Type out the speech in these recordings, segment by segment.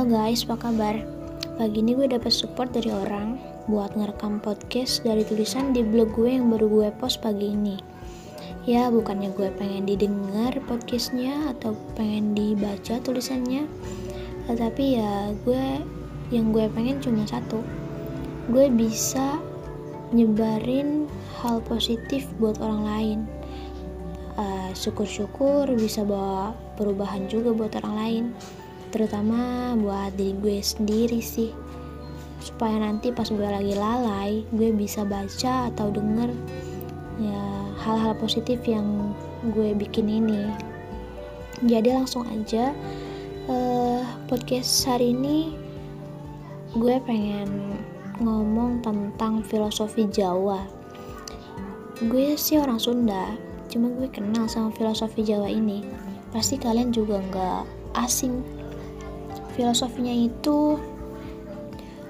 Halo guys, apa kabar? Pagi ini gue dapet support dari orang buat ngerekam podcast dari tulisan di blog gue yang baru gue post pagi ini. Ya, bukannya gue pengen didengar podcastnya atau pengen dibaca tulisannya, tetapi ya gue yang gue pengen cuma satu. Gue bisa nyebarin hal positif buat orang lain. Uh, syukur-syukur bisa bawa perubahan juga buat orang lain terutama buat diri gue sendiri sih. Supaya nanti pas gue lagi lalai gue bisa baca atau denger ya hal-hal positif yang gue bikin ini. Jadi langsung aja uh, podcast hari ini gue pengen ngomong tentang filosofi Jawa. Gue sih orang Sunda cuma gue kenal sama filosofi Jawa ini. Pasti kalian juga nggak asing filosofinya itu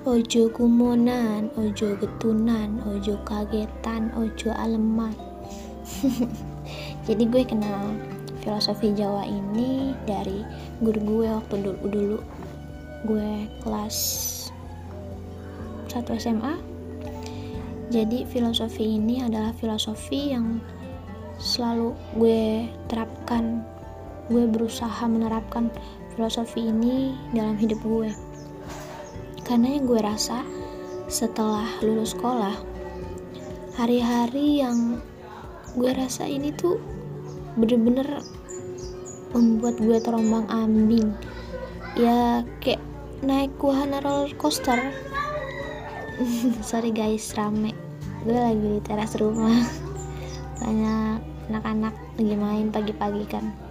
ojo kumonan ojo getunan ojo kagetan ojo aleman. Jadi gue kenal filosofi Jawa ini dari guru gue waktu dulu, dulu gue kelas 1 SMA jadi filosofi ini adalah filosofi yang selalu gue terapkan gue berusaha menerapkan filosofi ini dalam hidup gue. Karena yang gue rasa setelah lulus sekolah hari-hari yang gue rasa ini tuh bener-bener membuat gue terombang ambing. Ya kayak naik wahana roller coaster. Sorry guys rame. Gue lagi di teras rumah. Banyak anak-anak lagi main pagi-pagi kan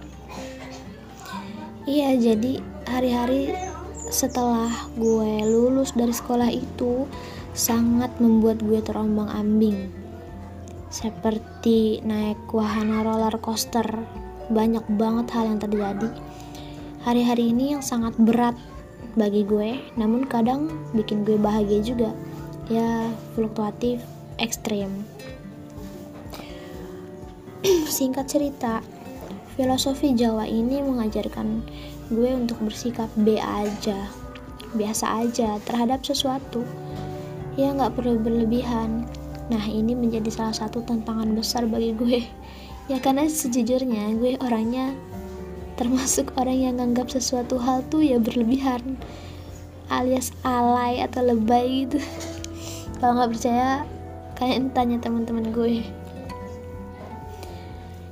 iya jadi hari-hari setelah gue lulus dari sekolah itu sangat membuat gue terombang ambing. Seperti naik wahana roller coaster banyak banget hal yang terjadi. Hari-hari ini yang sangat berat bagi gue namun kadang bikin gue bahagia juga. Ya fluktuatif ekstrim. Singkat cerita Filosofi Jawa ini mengajarkan gue untuk bersikap B aja, biasa aja terhadap sesuatu. Ya nggak perlu berlebihan. Nah ini menjadi salah satu tantangan besar bagi gue. Ya karena sejujurnya gue orangnya termasuk orang yang nganggap sesuatu hal tuh ya berlebihan alias alay atau lebay gitu kalau nggak percaya kalian tanya teman-teman gue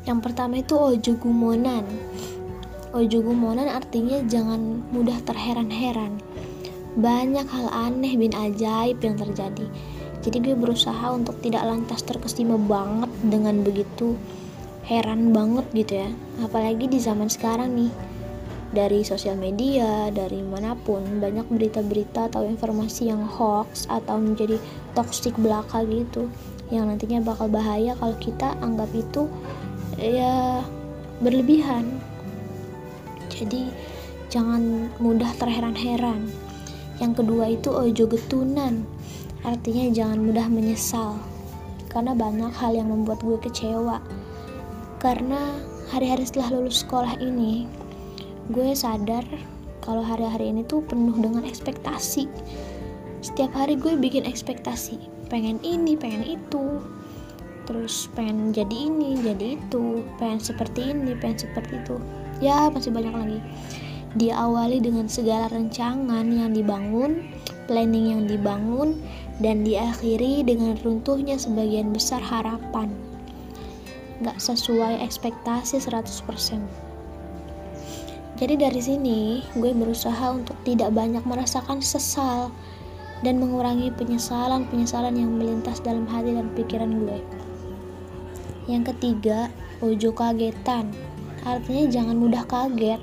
yang pertama itu ojo gumonan. Ojo gumonan artinya jangan mudah terheran-heran. Banyak hal aneh bin ajaib yang terjadi. Jadi gue berusaha untuk tidak lantas terkesima banget dengan begitu heran banget gitu ya. Apalagi di zaman sekarang nih. Dari sosial media, dari mana pun, banyak berita-berita atau informasi yang hoax atau menjadi toksik belaka gitu. Yang nantinya bakal bahaya kalau kita anggap itu ya berlebihan. Jadi jangan mudah terheran-heran. Yang kedua itu ojo getunan. Artinya jangan mudah menyesal. Karena banyak hal yang membuat gue kecewa. Karena hari-hari setelah lulus sekolah ini gue sadar kalau hari-hari ini tuh penuh dengan ekspektasi. Setiap hari gue bikin ekspektasi. Pengen ini pengen itu terus pengen jadi ini jadi itu pengen seperti ini pengen seperti itu. Ya masih banyak lagi. Diawali dengan segala rancangan yang dibangun planning yang dibangun dan diakhiri dengan runtuhnya sebagian besar harapan. Gak sesuai ekspektasi 100% jadi dari sini gue berusaha untuk tidak banyak merasakan sesal dan mengurangi penyesalan-penyesalan yang melintas dalam hati dan pikiran gue. Yang ketiga, ojo kagetan. Artinya jangan mudah kaget.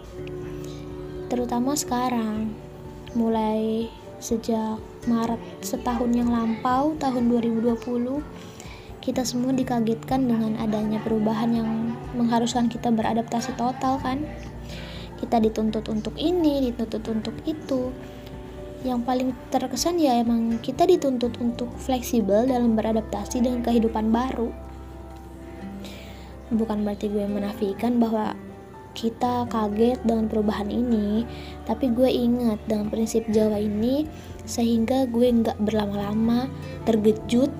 Terutama sekarang. Mulai sejak Maret setahun yang lampau, tahun 2020, kita semua dikagetkan dengan adanya perubahan yang mengharuskan kita beradaptasi total kan. Kita dituntut untuk ini, dituntut untuk itu. Yang paling terkesan ya emang kita dituntut untuk fleksibel dalam beradaptasi dengan kehidupan baru bukan berarti gue menafikan bahwa kita kaget dengan perubahan ini tapi gue ingat dengan prinsip Jawa ini sehingga gue nggak berlama-lama terkejut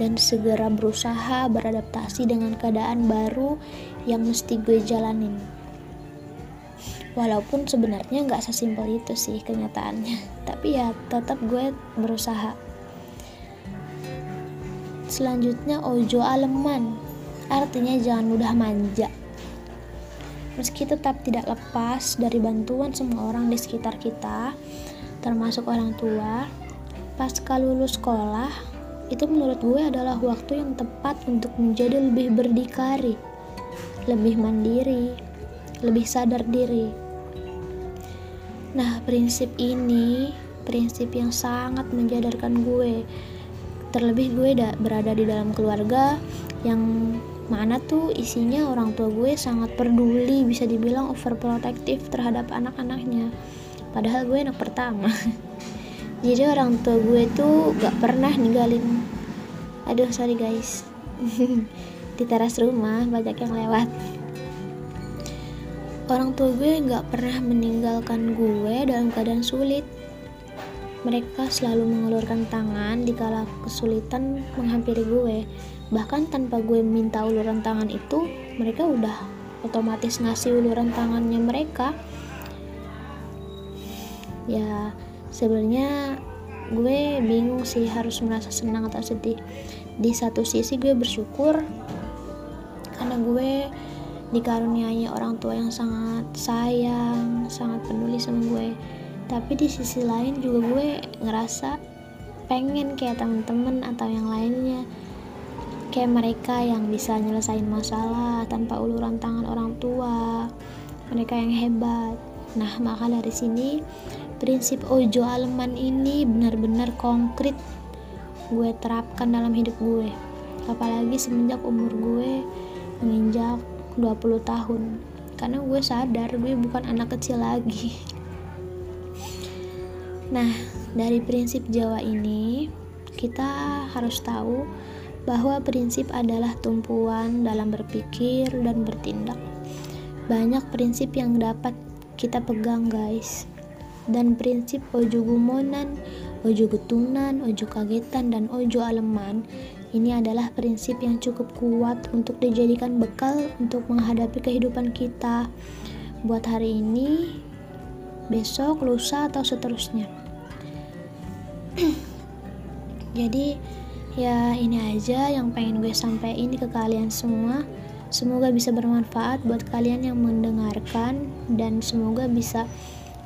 dan segera berusaha beradaptasi dengan keadaan baru yang mesti gue jalanin. Walaupun sebenarnya nggak sesimpel itu sih kenyataannya tapi ya tetap gue berusaha. Selanjutnya ojo aleman artinya jangan mudah manja. Meski tetap tidak lepas dari bantuan semua orang di sekitar kita termasuk orang tua pasca lulus sekolah itu menurut gue adalah waktu yang tepat untuk menjadi lebih berdikari lebih mandiri lebih sadar diri. Nah prinsip ini prinsip yang sangat menjadarkan gue. Terlebih gue da berada di dalam keluarga yang mana tuh isinya orang tua gue sangat peduli bisa dibilang overprotective terhadap anak-anaknya. Padahal gue anak pertama. Jadi orang tua gue tuh gak pernah ninggalin. Aduh sorry guys. Di teras rumah banyak yang lewat. Orang tua gue gak pernah meninggalkan gue dalam keadaan sulit. Mereka selalu mengulurkan tangan di kala kesulitan menghampiri gue bahkan tanpa gue minta uluran tangan itu mereka udah otomatis ngasih uluran tangannya mereka. Ya sebenarnya gue bingung sih harus merasa senang atau sedih. Di satu sisi gue bersyukur karena gue dikaruniai orang tua yang sangat sayang sangat peduli sama gue. Tapi di sisi lain juga gue ngerasa pengen kayak temen-temen atau yang lainnya kayak mereka yang bisa nyelesain masalah tanpa uluran tangan orang tua. Mereka yang hebat. Nah maka dari sini prinsip ojo aleman ini benar-benar konkret gue terapkan dalam hidup gue. Apalagi semenjak umur gue menginjak 20 tahun. Karena gue sadar gue bukan anak kecil lagi. Nah dari prinsip Jawa ini kita harus tahu bahwa prinsip adalah tumpuan dalam berpikir dan bertindak. Banyak prinsip yang dapat kita pegang guys. Dan prinsip ojo gumonan, ojo getunan, ojo kagetan, dan ojo aleman ini adalah prinsip yang cukup kuat untuk dijadikan bekal untuk menghadapi kehidupan kita. Buat hari ini, besok, lusa, atau seterusnya. Jadi, ya ini aja yang pengen gue sampaikan ke kalian semua. Semoga bisa bermanfaat buat kalian yang mendengarkan dan semoga bisa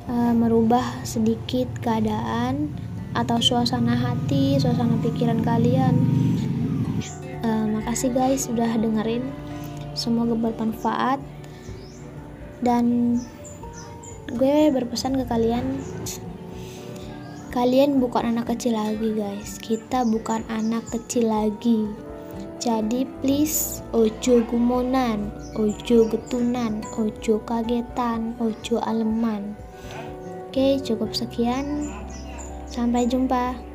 uh, merubah sedikit keadaan atau suasana hati, suasana pikiran kalian. Uh, makasih guys sudah dengerin. Semoga bermanfaat dan gue berpesan ke kalian kalian bukan anak kecil lagi guys kita bukan anak kecil lagi jadi please ojo gumonan ojo getunan ojo kagetan ojo aleman Oke, cukup sekian. Sampai jumpa.